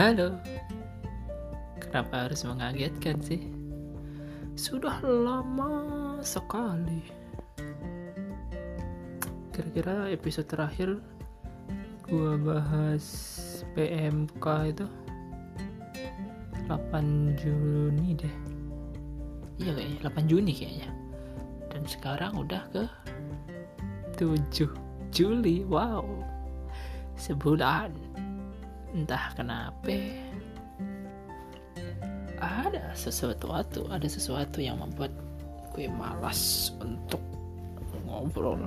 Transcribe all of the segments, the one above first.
Halo. Kenapa harus mengagetkan sih? Sudah lama sekali. Kira-kira episode terakhir gua bahas PMK itu 8 Juni deh. Iya kayaknya 8 Juni kayaknya. Dan sekarang udah ke 7 Juli. Wow. Sebulan. Entah kenapa. Ada sesuatu ada sesuatu yang membuat gue malas untuk ngobrol.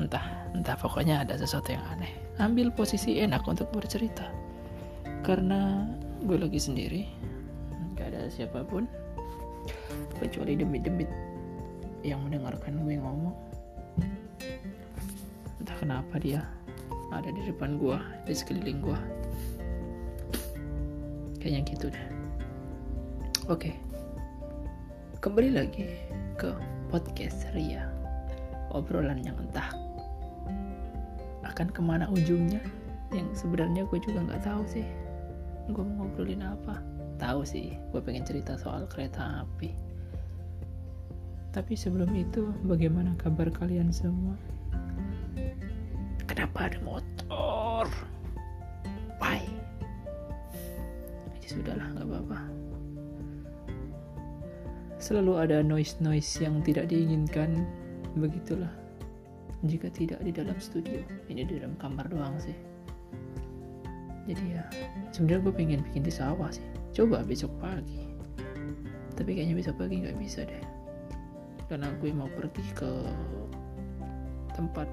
Entah entah pokoknya ada sesuatu yang aneh. Ambil posisi enak untuk bercerita. Karena gue lagi sendiri gak ada siapa pun. Kecuali demit-demit yang mendengarkan gue ngomong. Entah kenapa dia ada di depan gue di sekeliling gue kayaknya gitu deh. Oke. Kembali lagi ke podcast Ria. Obrolan yang entah akan ke mana ujungnya yang sebenarnya gue juga nggak tahu sih. Gue mau ngobrolin apa? Tahu sih gue pengen cerita soal kereta api. Tapi sebelum itu bagaimana kabar kalian semua kenapa ada motor? Bye. Aja sudahlah nggak apa-apa. Selalu ada noise-noise yang tidak diinginkan. Begitulah. Jika tidak di dalam studio. Ini di dalam kamar doang sih. Jadi ya sebenarnya gue pengen bikin di sawah sih. Coba besok pagi. Tapi kayaknya besok pagi nggak bisa deh. Karena gue mau pergi ke tempat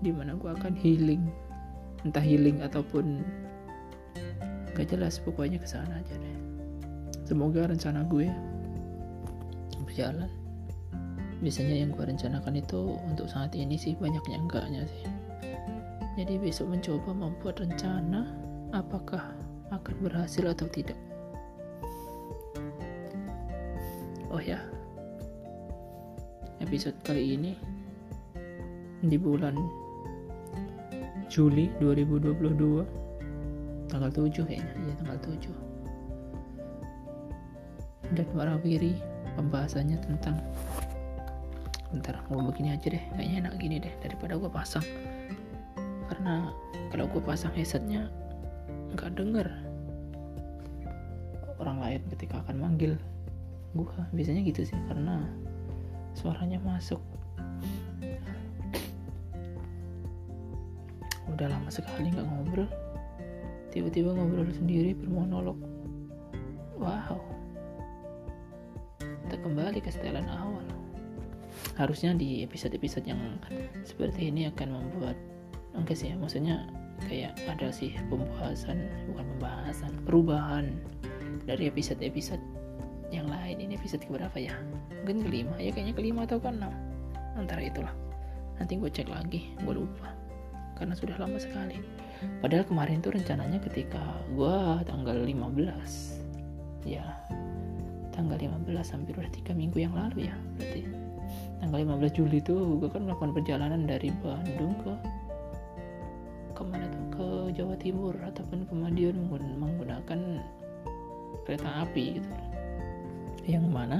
di mana gue akan healing. Entah healing ataupun gak jelas pokoknya ke sana aja deh. Semoga rencana gue berjalan. Biasanya yang gue rencanakan itu untuk saat ini sih banyaknya enggaknya sih. Jadi besok mencoba membuat rencana apakah akan berhasil atau tidak. Oh ya episode kali ini di bulan Juli 2022 tanggal 7 kayaknya. Iya tanggal 7 dan warawiri pembahasannya tentang bentar gue begini aja deh. Kayaknya enak gini deh daripada gue pasang. Karena kalau gue pasang headsetnya nggak denger. Orang lain ketika akan manggil gue biasanya gitu sih karena suaranya masuk udah lama sekali nggak ngobrol. Tiba-tiba ngobrol sendiri bermonolog wow. Kita kembali ke setelan awal. Harusnya di episode-episode yang seperti ini akan membuat enggak sih ya maksudnya kayak ada sih pembahasan bukan pembahasan perubahan dari episode-episode yang lain. Ini episode keberapa ya? Mungkin kelima ya kayaknya kelima atau keenam. Antara itulah. Nanti gue cek lagi gue lupa karena sudah lama sekali. Padahal kemarin tuh rencananya ketika gue tanggal 15 ya tanggal 15 hampir udah tiga minggu yang lalu ya berarti. Tanggal 15 Juli tuh gue kan melakukan perjalanan dari Bandung ke ke mana tuh? Ke Jawa Timur ataupun ke Madiun menggunakan kereta api gitu. Yang mana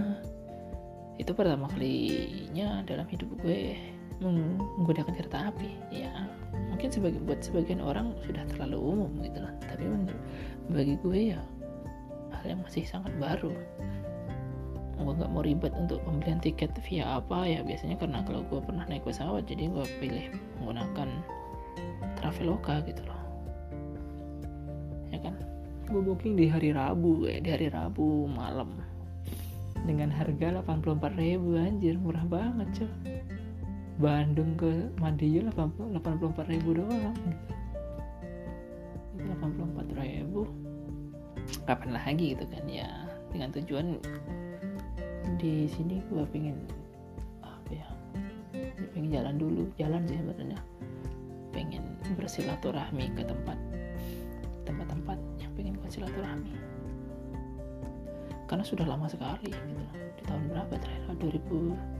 itu pertama kalinya dalam hidup gue menggunakan kereta api ya mungkin sebagai buat sebagian orang sudah terlalu umum gitu lah. Tapi bagi gue ya hal yang masih sangat baru. Gue nggak mau ribet untuk pembelian tiket via apa ya. Biasanya karena kalau gue pernah naik pesawat jadi gue pilih menggunakan traveloka gitu loh. Ya kan? Gue booking di hari Rabu ya. Di hari Rabu malam. Dengan harga 84 ribu anjir. Murah banget cuy Bandung ke Madiun 84 ribu doang. Gitu. 84 ribu. Kapan lagi gitu kan ya. Dengan tujuan di sini gue pengen apa ya, pengen jalan dulu. Jalan sih sebenarnya. Pengen bersilaturahmi ke tempat tempat-tempat yang pengen bersilaturahmi karena sudah lama sekali gitu. Di tahun berapa terakhir? 2000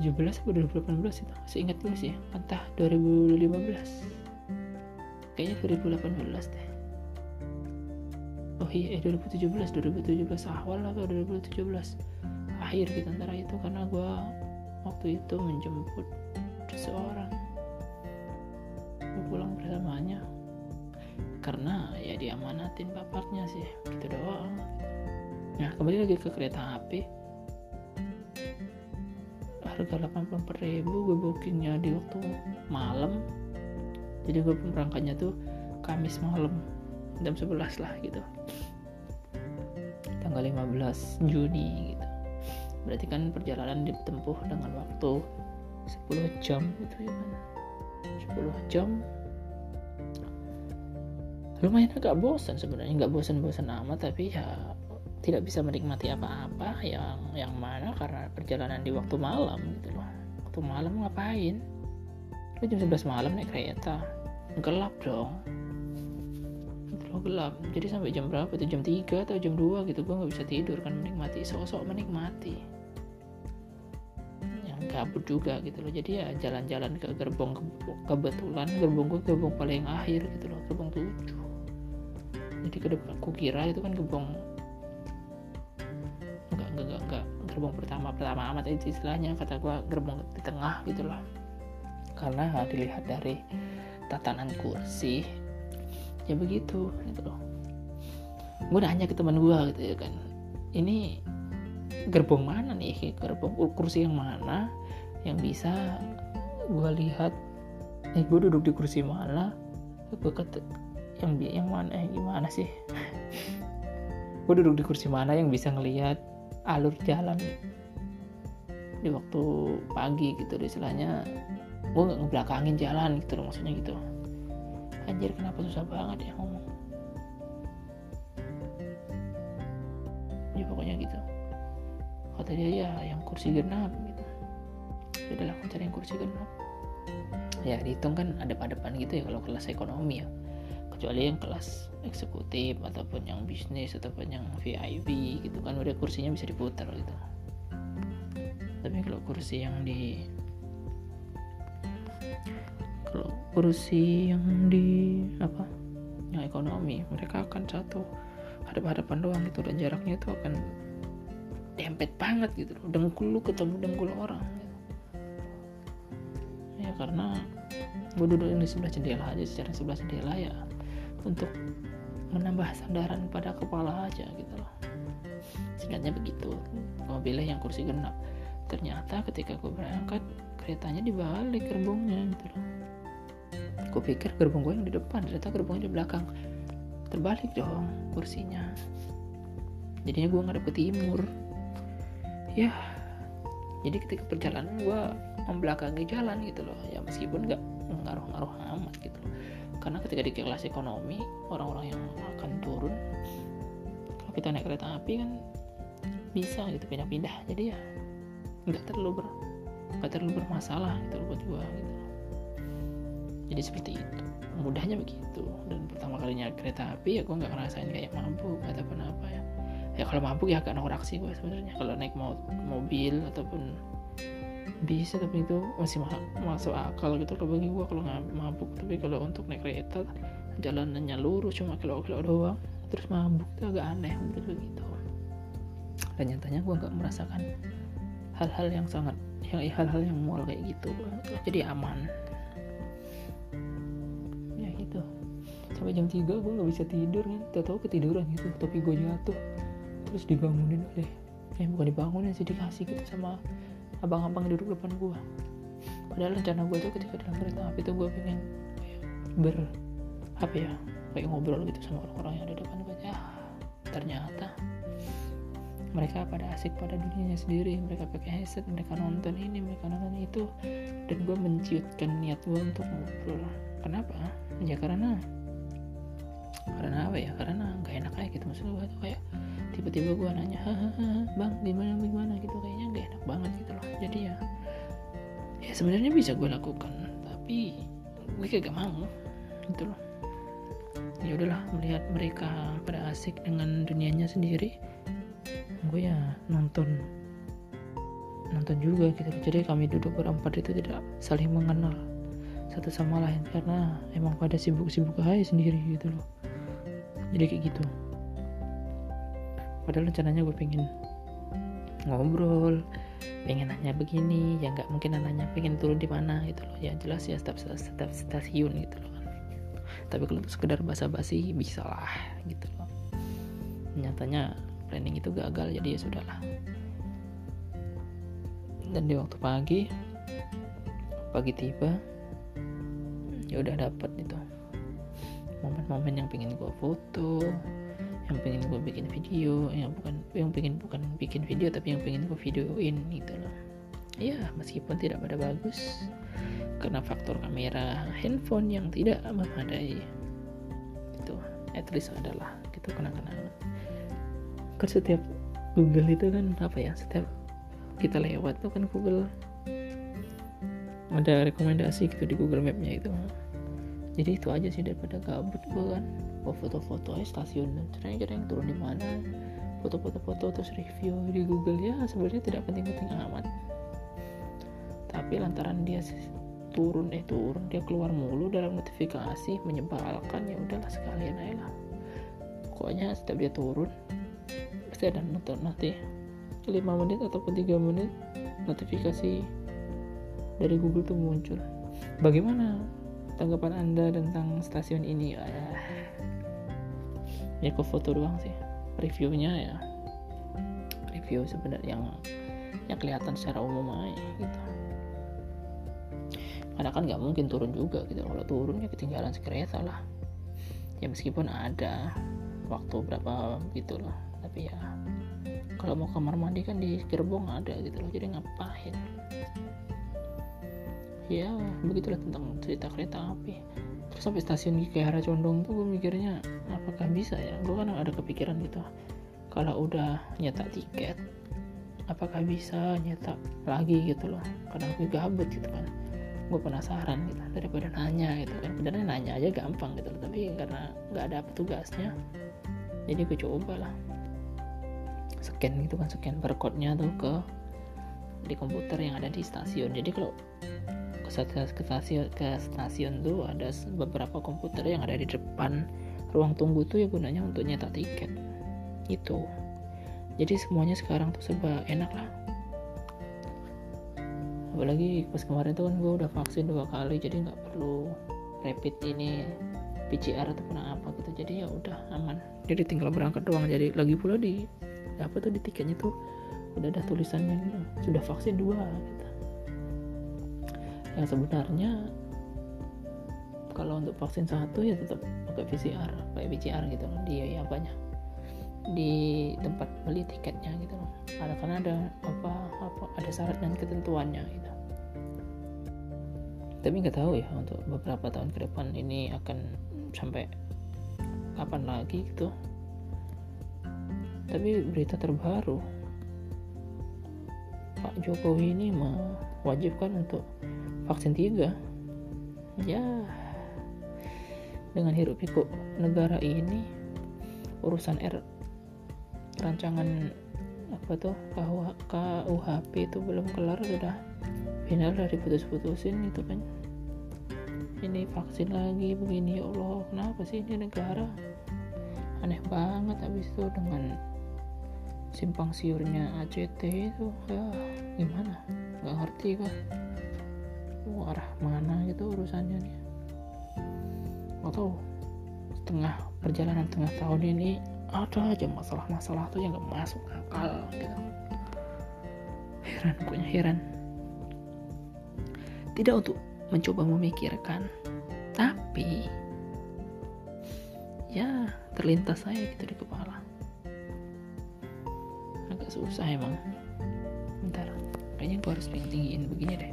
2017 atau 2018 itu? Masih ingat dulu sih? Entah 2015 kayaknya 2018 deh. Oh iya eh 2017 2017 awal atau 2017 akhir gitu antara itu karena gue waktu itu menjemput seseorang. Gue pulang bersamanya. Karena ya diamanatin bapaknya sih gitu doang. Nah kembali lagi ke kereta api harga 84 ribu gue bookingnya di waktu malam. Jadi gue berangkatnya tuh Kamis malam jam 11 lah gitu. Tanggal 15 Juni gitu. Berarti kan perjalanan ditempuh dengan waktu 10 jam gitu ya kan 10 jam. Lumayan agak bosan sebenarnya. Nggak bosan-bosan amat tapi ya tidak bisa menikmati apa-apa yang yang mana karena perjalanan di waktu malam gitu loh. Waktu malam ngapain? Lu jam 11 malam naik kereta. Gelap dong. Loh gelap. Jadi sampai jam berapa itu jam 3 atau jam 2 gitu. Gue nggak bisa tidur kan. Menikmati. Sosok menikmati. Yang kabut juga gitu loh. Jadi ya jalan-jalan ke gerbong ke, kebetulan. Gerbong gue gerbong paling akhir gitu loh. Gerbong 7 jadi ke depan aku kira itu kan gerbong gerbong pertama pertama amat itu istilahnya kata gue gerbong di tengah gitu loh. Karena dilihat dari tatanan kursi. Ya begitu gitu loh. Gue nanya ke teman gue gitu ya kan ini gerbong mana nih? Gerbong kursi yang mana yang bisa gue lihat? Eh gue duduk di kursi mana? Gue kata yang yang mana eh gimana sih gue duduk di kursi mana yang bisa ngelihat alur jalan. Di waktu pagi gitu istilahnya. Gue nggak ngebelakangin jalan gitu loh maksudnya gitu. Anjir kenapa susah banget ya ngomong? Ya pokoknya gitu. Kata dia ya yang kursi genap gitu. Ya udah aku cari yang kursi genap. Ya dihitung kan ada depan gitu ya kalau kelas ekonomi ya kecuali yang kelas eksekutif ataupun yang bisnis ataupun yang VIP gitu kan. Udah kursinya bisa diputar gitu. Tapi kalau kursi yang di kalau kursi yang di apa? Yang ekonomi mereka akan satu hadap-hadapan doang gitu. Dan jaraknya itu akan dempet banget gitu loh. Dengkul lu ketemu dengkul orang gitu. ya karena gue duduk di sebelah jendela aja secara sebelah jendela ya untuk menambah sandaran pada kepala aja gitu loh. Singkatnya begitu. Mobilnya yang kursi genap. Ternyata ketika gue berangkat keretanya dibalik gerbongnya gitu loh. Gue pikir gerbong gue yang di depan ternyata gerbongnya di belakang. Terbalik dong kursinya. Jadinya gue ngadep ke timur. Ya jadi ketika perjalanan gue membelakangi jalan gitu loh. Ya meskipun nggak ngaruh-ngaruh amat gitu loh karena ketika di kelas ekonomi orang-orang yang akan turun kalau kita naik kereta api kan bisa gitu pindah-pindah. Jadi ya nggak terlalu ber nggak terlalu bermasalah gitu buat gue gitu. Jadi seperti itu. Mudahnya begitu. Dan pertama kalinya kereta api ya gue nggak ngerasain kayak mabuk ataupun apa ya. Ya kalau mabuk ya agak norak sih gue sebenarnya. Kalau naik mo mobil ataupun bisa tapi itu masih ma masuk akal gitu kalau bagi gue kalau nggak mabuk. Tapi kalau untuk naik kereta jalanannya lurus cuma kilo-kilo doang terus mabuk itu agak aneh menurut gue gitu. Dan nyatanya gue nggak merasakan hal-hal yang sangat yang hal-hal yang mual kayak gitu. Jadi aman. Sampai jam 3 gue gak bisa tidur kan. Tau tau ketiduran gitu topi gue jatuh. Terus dibangunin oleh eh bukan dibangunin sih dikasih gitu sama abang-abang duduk depan gue padahal rencana gue tuh ketika dalam kereta api tuh gue pengen ber apa ya kayak ngobrol gitu sama orang-orang yang ada depan gue ya ternyata mereka pada asik pada dunianya sendiri. Mereka pakai headset mereka nonton ini mereka nonton itu. Dan gue menciutkan niat gue untuk ngobrol. Kenapa? Ya karena karena apa ya? Karena nggak enak aja gitu maksud gue tuh kayak tiba-tiba gue nanya bang gimana gimana? Gitu kayaknya nggak enak banget gitu loh. Jadi ya ya sebenarnya bisa gue lakukan tapi gue kayak gak mau gitu loh. Ya udahlah melihat mereka pada asik dengan dunianya sendiri gue ya nonton nonton juga gitu. Jadi kami duduk berempat itu tidak saling mengenal satu sama lain karena emang pada sibuk-sibuk aja sendiri gitu loh. Jadi kayak gitu padahal rencananya gue pengen ngobrol pengen nanya begini ya nggak mungkin nanya pengen turun di mana gitu loh. Ya jelas ya setiap, setiap stasiun gitu loh kan. Tapi kalau sekedar basa-basi bisa lah gitu loh. Nyatanya planning itu gagal jadi ya sudahlah. Dan di waktu pagi pagi tiba ya udah dapat itu. Momen-momen yang pengen gue foto yang pengen gue bikin video yang bukan yang pengen bukan bikin video tapi yang pengen gue videoin gitu loh. Ya meskipun tidak pada bagus karena faktor kamera handphone yang tidak memadai. Itu at least adalah gitu kenang-kenangan. Kan setiap Google itu kan apa ya setiap kita lewat tuh kan Google ada rekomendasi gitu di Google Mapnya itu. Jadi itu aja sih daripada gabut gue kan oh, foto-foto aja stasiun. Kira yang turun di mana? Foto-foto-foto terus review di Google. Ya sebenarnya tidak penting-penting amat. Tapi lantaran dia turun eh turun dia keluar mulu dalam notifikasi menyebalkan ya udahlah sekalian aja lah. Pokoknya setiap dia turun pasti ada nonton nanti. 5 menit ataupun 3 menit notifikasi dari Google tuh muncul. Bagaimana tanggapan anda tentang stasiun ini? Ya, ya ke foto doang sih. Reviewnya ya. Review sebenarnya yang yang kelihatan secara umum aja gitu. Karena kan nggak mungkin turun juga gitu. Kalau turun ya ketinggalan sekereta lah. Ya meskipun ada waktu berapa gitu loh. Tapi ya kalau mau kamar mandi kan di gerbong ada gitu loh. Jadi ngapain ya begitulah tentang cerita kereta api. Terus sampai stasiun Kiara Condong tuh gue mikirnya apakah bisa ya? Gue kan ada kepikiran gitu. Kalau udah nyetak tiket apakah bisa nyetak lagi gitu loh? Karena gue gabut gitu kan. Gue penasaran gitu daripada nanya gitu kan. Sebenarnya nanya aja gampang gitu loh tapi karena nggak ada petugasnya jadi gue coba lah. Scan gitu kan scan barcode-nya tuh ke di komputer yang ada di stasiun. Jadi kalau ke stasiun ke stasiun tuh ada beberapa komputer yang ada di depan ruang tunggu tuh ya gunanya untuk nyetak tiket. Itu jadi semuanya sekarang tuh serba enak lah. Apalagi pas kemarin tuh kan gue udah vaksin dua kali jadi nggak perlu rapid ini PCR ataupun apa gitu. Jadi ya udah aman. Jadi tinggal berangkat doang. Jadi lagi pula di apa tuh di tiketnya tuh udah ada tulisannya gitu. Sudah vaksin dua. gitu yang sebenarnya kalau untuk vaksin satu ya tetap pakai PCR pakai PCR gitu loh. Di ya banyak di tempat beli tiketnya gitu loh. Ada karena ada apa apa ada syarat dan ketentuannya gitu. Tapi nggak tahu ya untuk beberapa tahun ke depan ini akan sampai kapan lagi gitu. Tapi berita terbaru Pak Jokowi ini mewajibkan untuk vaksin tiga. Ya. Dengan hirup pikuk negara ini urusan R rancangan apa tuh KUHP itu belum kelar sudah final dari putus-putusin itu kan. Ini vaksin lagi begini ya Allah kenapa sih ini negara? Aneh banget habis itu dengan simpang siurnya ACT itu ya gimana? Nggak ngerti kan arah mana gitu urusannya nih? Atau setengah perjalanan tengah tahun ini ada aja masalah-masalah tuh yang gak masuk akal gitu. Heran pokoknya heran. Tidak untuk mencoba memikirkan tapi ya terlintas saya gitu di kepala. Susah emang. Bentar kayaknya gue harus tinggiin begini deh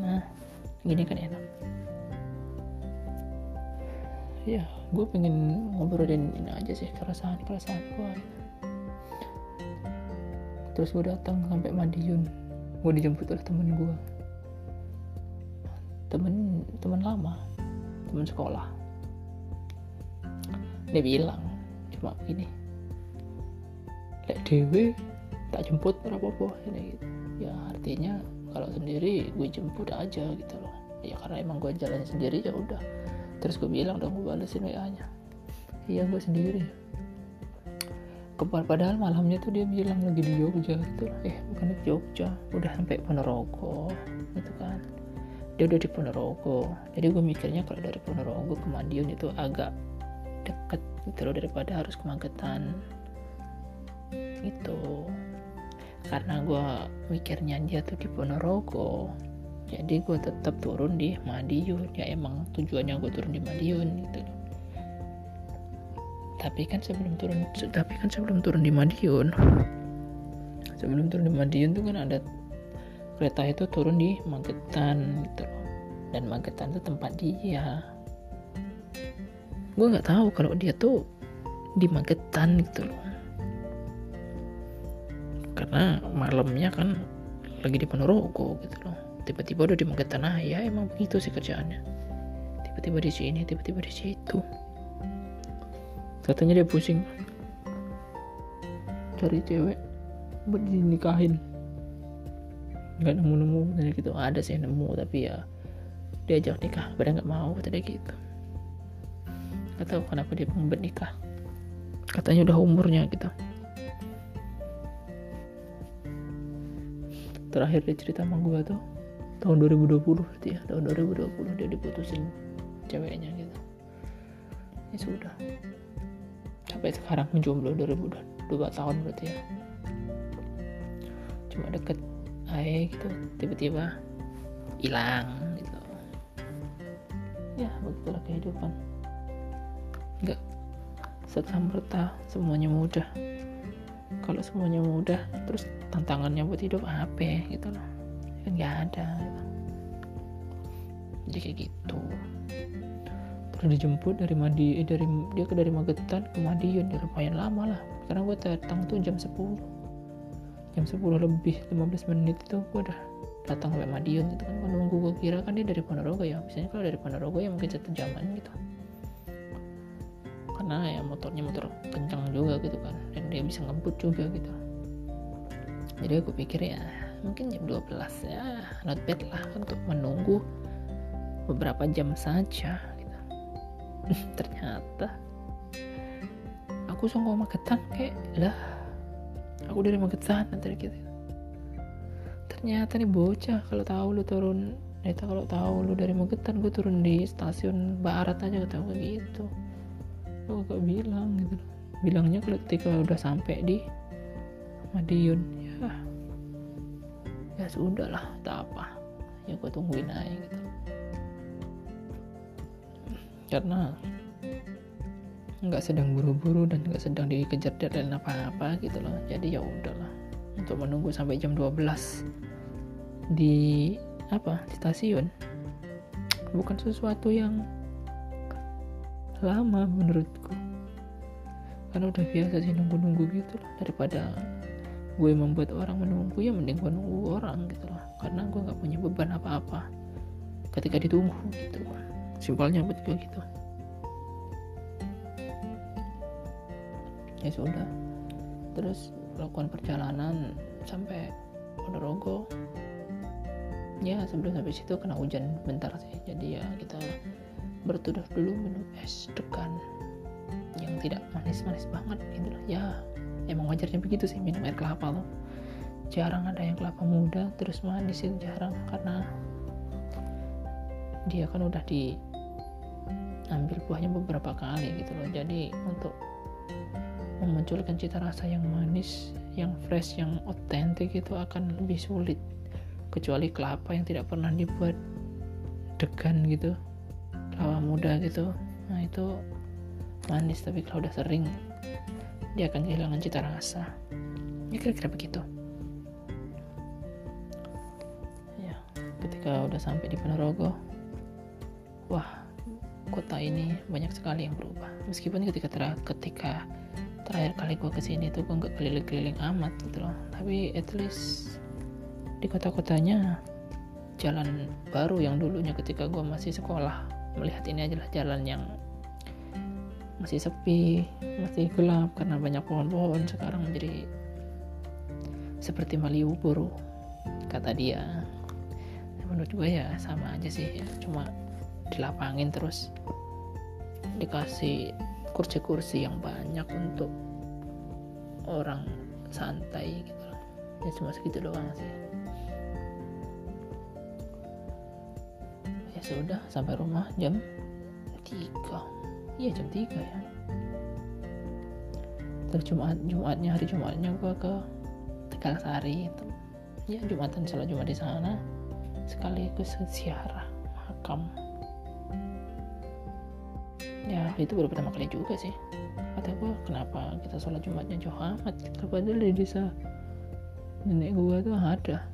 nah gini kan enak ya gue pengen ngobrolin ini aja sih keresahan keresahan gue terus gue datang sampai Madiun gue dijemput oleh temen gue temen temen lama temen sekolah. Dia bilang cuma begini lek dewe tak jemput berapa apa gitu. Ya artinya kalau sendiri gue jemput aja gitu loh. Ya karena emang gue jalan sendiri ya udah. Terus gue bilang dong gue balesin wa nya iya gue sendiri. Kepal padahal malamnya tuh dia bilang lagi di Jogja gitu. Eh bukan di Jogja udah sampai Ponorogo gitu kan. Dia udah di Ponorogo. Jadi gue mikirnya kalau dari Ponorogo ke Madiun itu agak deket gitu loh daripada harus ke Magetan. Gitu karena gue mikirnya dia tuh di Ponorogo jadi gue tetap turun di Madiun. Ya emang tujuannya gue turun di Madiun gitu. Tapi kan sebelum turun tapi kan sebelum turun di Madiun sebelum turun di Madiun tuh kan ada kereta itu turun di Magetan gitu. Loh dan Magetan itu tempat dia. Gue nggak tahu kalau dia tuh di Magetan gitu loh karena malamnya kan lagi di Ponorogo gitu loh. Tiba-tiba udah di Magetan. Ya emang begitu sih kerjaannya. Tiba-tiba di sini tiba-tiba di situ. Katanya dia pusing. Cari cewek buat dinikahin. Nggak nemu-nemu tadi gitu. Ada sih nemu tapi ya diajak nikah. Pada nggak mau tadi gitu. Nggak tahu kenapa dia pengen nikah katanya udah umurnya gitu terakhir dia cerita sama gue tuh tahun 2020 berarti ya tahun 2020 dia diputusin ceweknya gitu. Ya sudah. Sampai sekarang menjomblo 2002 tahun berarti ya. Cuma deket aja gitu tiba-tiba hilang gitu. Ya begitulah kehidupan. Nggak serta merta semuanya mudah kalau semuanya mudah terus tantangannya buat hidup apa gitu loh. Kan nggak ada. Jadi kayak gitu. Terus dijemput dari Madi eh, dari dia ke dari Magetan ke Madiun ya lumayan lama lah. Karena gue datang tuh jam 10 jam 10 lebih 15 menit itu gue udah datang sampai Madiun gitu kan. Gue nunggu gue kira kan dia dari Ponorogo ya. Biasanya kalau dari Ponorogo ya mungkin satu jaman gitu. Karena ya motornya motor kencang juga gitu dia bisa ngebut juga gitu. Jadi aku pikir ya mungkin jam 12 ya not bad lah untuk menunggu beberapa jam saja ternyata aku songko Magetan kayak lah aku dari Magetan nanti gitu. Ternyata nih bocah kalau tahu lu turun itu kalau tahu lu dari Magetan gue turun di stasiun Barat aja ketemu gitu. Lu gak bilang gitu bilangnya ketika udah sampai di Madiun ya ya sudah lah tak apa. Ya gue tungguin aja gitu. Karena nggak sedang buru-buru dan nggak sedang dikejar deadline apa-apa gitu loh. Jadi ya udahlah untuk menunggu sampai jam 12 di apa di stasiun bukan sesuatu yang lama menurutku karena udah biasa sih nunggu-nunggu gitu loh. Daripada gue membuat orang menunggu ya mending gue nunggu orang gitu loh. Karena gue nggak punya beban apa-apa ketika ditunggu gitu. Simpelnya buat gue gitu. Ya sudah. Terus lakukan perjalanan sampai Ponorogo. Ya sebelum sampai situ kena hujan bentar sih. Jadi ya kita bertuduh dulu minum es yang tidak manis-manis banget gitu loh. Ya emang wajarnya begitu sih minum air kelapa loh. Jarang ada yang kelapa muda terus manis itu jarang karena dia kan udah diambil buahnya beberapa kali gitu loh. Jadi untuk memunculkan cita rasa yang manis yang fresh yang otentik itu akan lebih sulit. Kecuali kelapa yang tidak pernah dibuat degan gitu kelapa muda gitu. Nah itu manis tapi kalau udah sering dia akan kehilangan cita rasa. Ya kira-kira begitu. Ya ketika udah sampai di Ponorogo wah kota ini banyak sekali yang berubah. Meskipun ketika ter ketika terakhir kali gue ke sini tuh gue nggak keliling-keliling amat gitu loh. Tapi at least di kota-kotanya jalan baru yang dulunya ketika gue masih sekolah melihat ini adalah jalan yang masih sepi masih gelap karena banyak pohon-pohon. Sekarang menjadi seperti Malioboro kata dia. Menurut gue ya sama aja sih ya cuma dilapangin terus. Dikasih kursi-kursi yang banyak untuk orang santai gitu. Ya cuma segitu doang sih. Ya sudah sampai rumah jam 3 iya jam 3 ya. Terus Jumat Jumatnya hari Jumatnya gue ke Tegal Sari itu. Ya Jumatan sholat Jumat di sana. Sekaligus ziarah makam. Ya itu baru pertama kali juga sih. Kata gue kenapa kita sholat jumatnya jauh amat padahal di desa. Nenek gue tuh ada.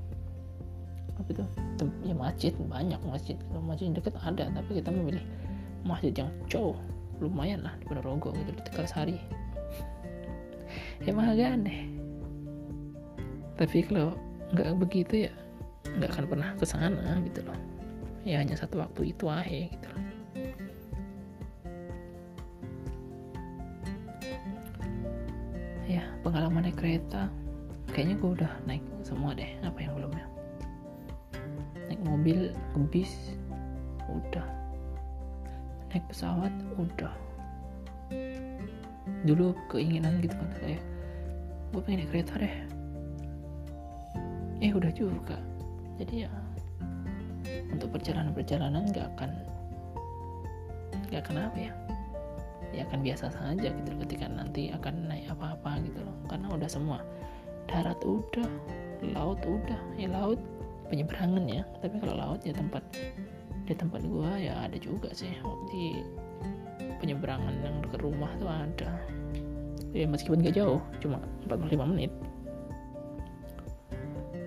Apa itu? Ya masjid banyak masjid. Masjid dekat ada tapi kita memilih masjid yang jauh lumayan lah di Ponorogo gitu di Tegal Sari. Emang agak aneh. Tapi kalau nggak begitu ya nggak akan pernah ke sana gitu loh. Ya hanya satu waktu itu aja gitu loh. Ya pengalaman naik kereta kayaknya gue udah naik semua deh apa yang belum ya. Naik mobil ke bis udah naik pesawat udah. Dulu keinginan gitu kan kayak gue pengen naik kereta deh. Eh udah juga. Jadi ya untuk perjalanan-perjalanan gak akan gak akan apa ya ya akan biasa saja gitu ketika nanti akan naik apa-apa gitu loh. Karena udah semua darat udah laut udah. Ya laut penyeberangan ya tapi kalau laut ya tempat di tempat gua ya ada juga sih. Di penyeberangan yang dekat rumah tuh ada. Ya meskipun gak jauh cuma 45 menit.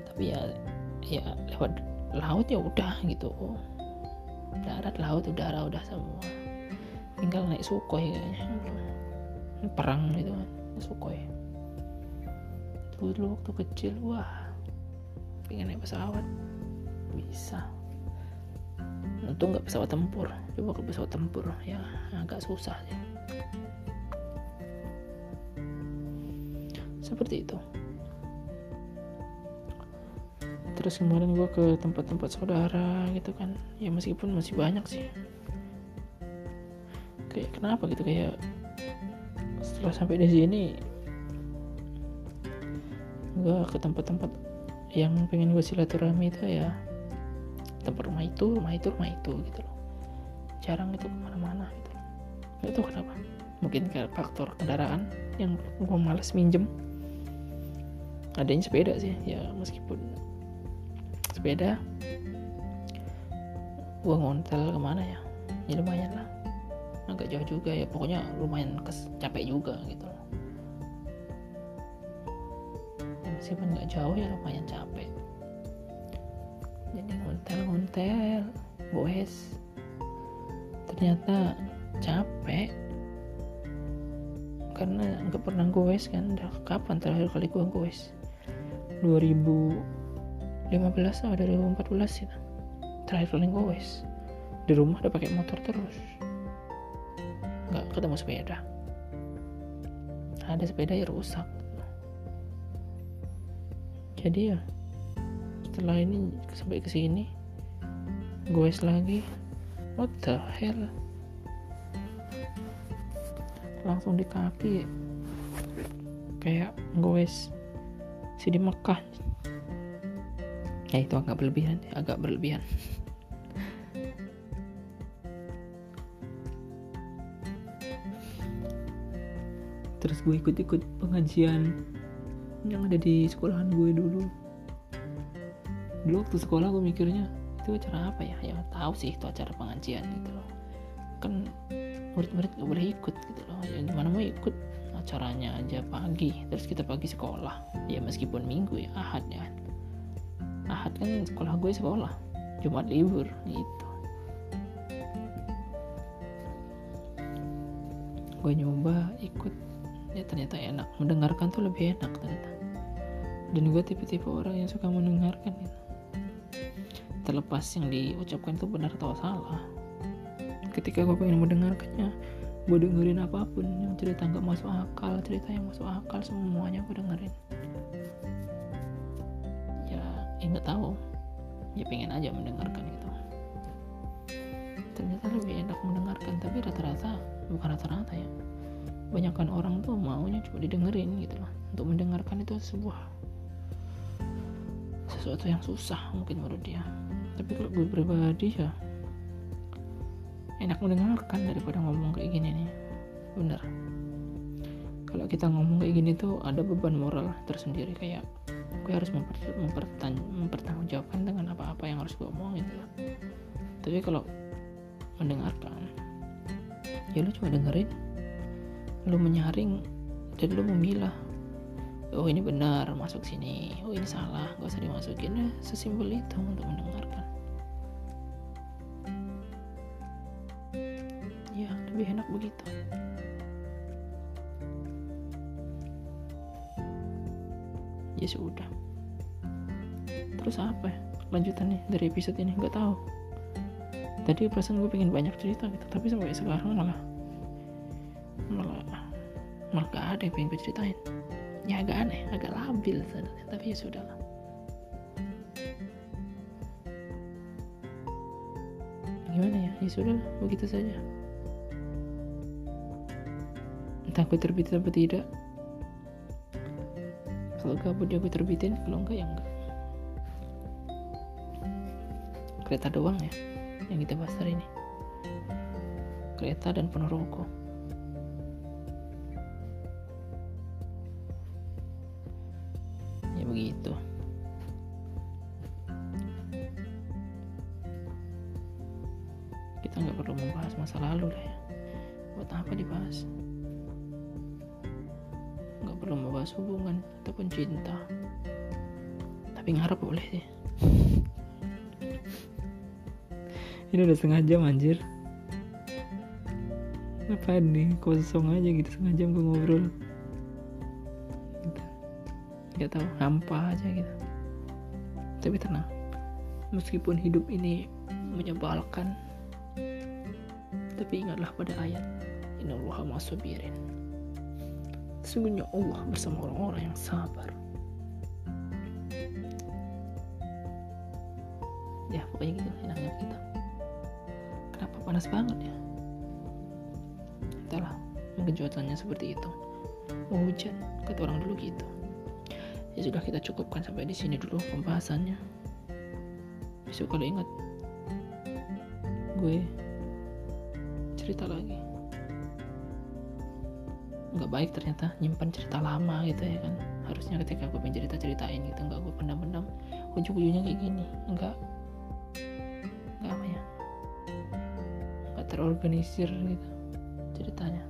Tapi ya ya lewat laut ya udah gitu. Darat laut udara udah semua. Tinggal naik sukhoi kayaknya. Perang gitu kan sukhoi. Dulu waktu kecil wah pengen naik pesawat. Bisa untung nggak pesawat tempur. Coba ke pesawat tempur ya agak susah sih. Seperti itu. Terus kemarin gue ke tempat-tempat saudara gitu kan. Ya meskipun masih banyak sih. Kayak kenapa gitu? Kayak setelah sampai di sini gue ke tempat-tempat yang pengen gue silaturahmi itu ya tempat rumah itu rumah itu rumah itu gitu loh. Jarang itu ke mana-mana gitu. Tahu kenapa. Mungkin kayak faktor kendaraan yang gue males minjem. Adanya sepeda sih ya meskipun sepeda gue ngontel ke mana ya? Ya lumayan lah. Agak jauh juga ya pokoknya lumayan kes capek juga gitu loh. Ya, meskipun nggak jauh ya lumayan capek ngontel boes ternyata capek. Karena nggak pernah goes kan. Udah kapan terakhir kali gue goes? 2015 atau 2014 itu terakhir kali goes. Di rumah udah pakai motor terus. Nggak ketemu sepeda. Ada sepeda ya rusak. Jadi ya setelah ini sampai ke sini gue lagi. What the hell? Langsung di kaki. Kayak gue si di Mekah. Ya itu agak berlebihan agak berlebihan. Terus gue ikut-ikut pengajian yang ada di sekolahan gue dulu dulu waktu sekolah gue mikirnya itu acara apa ya? Ya tahu sih itu acara pengajian gitu loh. Kan murid-murid gak boleh ikut gitu loh. Ya gimana mau ikut? Acaranya aja pagi terus kita pagi sekolah. Ya meskipun minggu ya ahad ya. Ahad kan sekolah gue sekolah. Jumat libur gitu. Gue nyoba ikut. Ya ternyata enak. Mendengarkan tuh lebih enak ternyata. Dan gue tipe-tipe orang yang suka mendengarkan gitu. Terlepas yang diucapkan itu benar atau salah. Ketika gue pengen mendengarkannya gue dengerin apa pun yang cerita nggak masuk akal cerita yang masuk akal semuanya gue dengerin. Ya ya nggak tahu. Ya pengen aja mendengarkan gitu. Ternyata lebih enak mendengarkan tapi rata-rata bukan rata-rata ya. Banyakkan orang tuh maunya cuma didengerin gitu loh. Untuk mendengarkan itu sebuah sesuatu yang susah mungkin menurut dia tapi kalau gue pribadi ya enak mendengarkan daripada ngomong kayak gini nih. Bener. Kalau kita ngomong kayak gini tuh ada beban moral tersendiri kayak gue harus memper, mempertang, mempertanggungjawabkan dengan apa-apa yang harus gue omongin gitu. tapi kalau mendengarkan ya lu cuma dengerin lu menyaring dan lu memilah. Oh ini benar masuk sini. Oh ini salah gak usah dimasukin. Ya sesimpel itu untuk mendengarkan enak begitu ya sudah. Terus apa ya lanjutannya dari episode ini? Nggak tahu. Tadi perasaan gue pengen banyak cerita gitu tapi sampai sekarang malah malah malah gak ada yang pengen gue ceritain. Ya agak aneh agak labil sebenarnya tapi ya sudah lah. Gimana ya? Ya sudah begitu saja gue terbitin atau tidak. Kalau gabut ya gue terbitin kalau enggak ya enggak. Kereta doang ya yang kita bahas hari ini. Kereta dan penuh jam anjir. Apa nih? Kosong aja gitu setengah jam gue ngobrol. Gitu. nggak tahu hampa aja gitu. Tapi tenang. Meskipun hidup ini menyebalkan tapi ingatlah pada ayat innallaha ma'asabirin sesungguhnya Allah bersama orang-orang yang sabar. Ya pokoknya gitu enaknya kita panas banget ya. Entahlah mungkin cuacanya seperti itu. Mau hujan kata orang dulu gitu. Ya sudah kita cukupkan sampai di sini dulu pembahasannya. Besok kalau ingat gue cerita lagi. Nggak baik ternyata nyimpan cerita lama gitu ya kan. Harusnya ketika gue pengen cerita ceritain gitu nggak gue pendam-pendam. Ujung-ujungnya kayak gini. Nggak nggak terorganisir gitu ceritanya.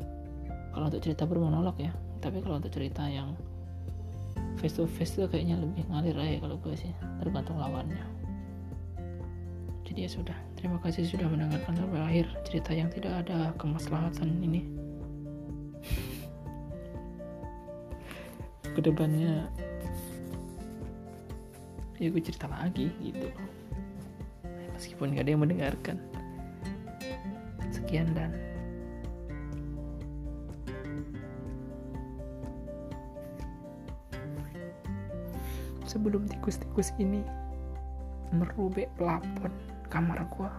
Kalau untuk cerita bermonolog ya tapi kalau untuk cerita yang face to face tuh kayaknya lebih ngalir aja kalau gue sih tergantung lawannya. Jadi ya sudah terima kasih sudah mendengarkan sampai akhir cerita yang tidak ada kemaslahatan ini. Ke depannya ya gue cerita lagi gitu. Meskipun gak ada yang mendengarkan sekian dan sebelum tikus-tikus ini merubek plafon kamar gua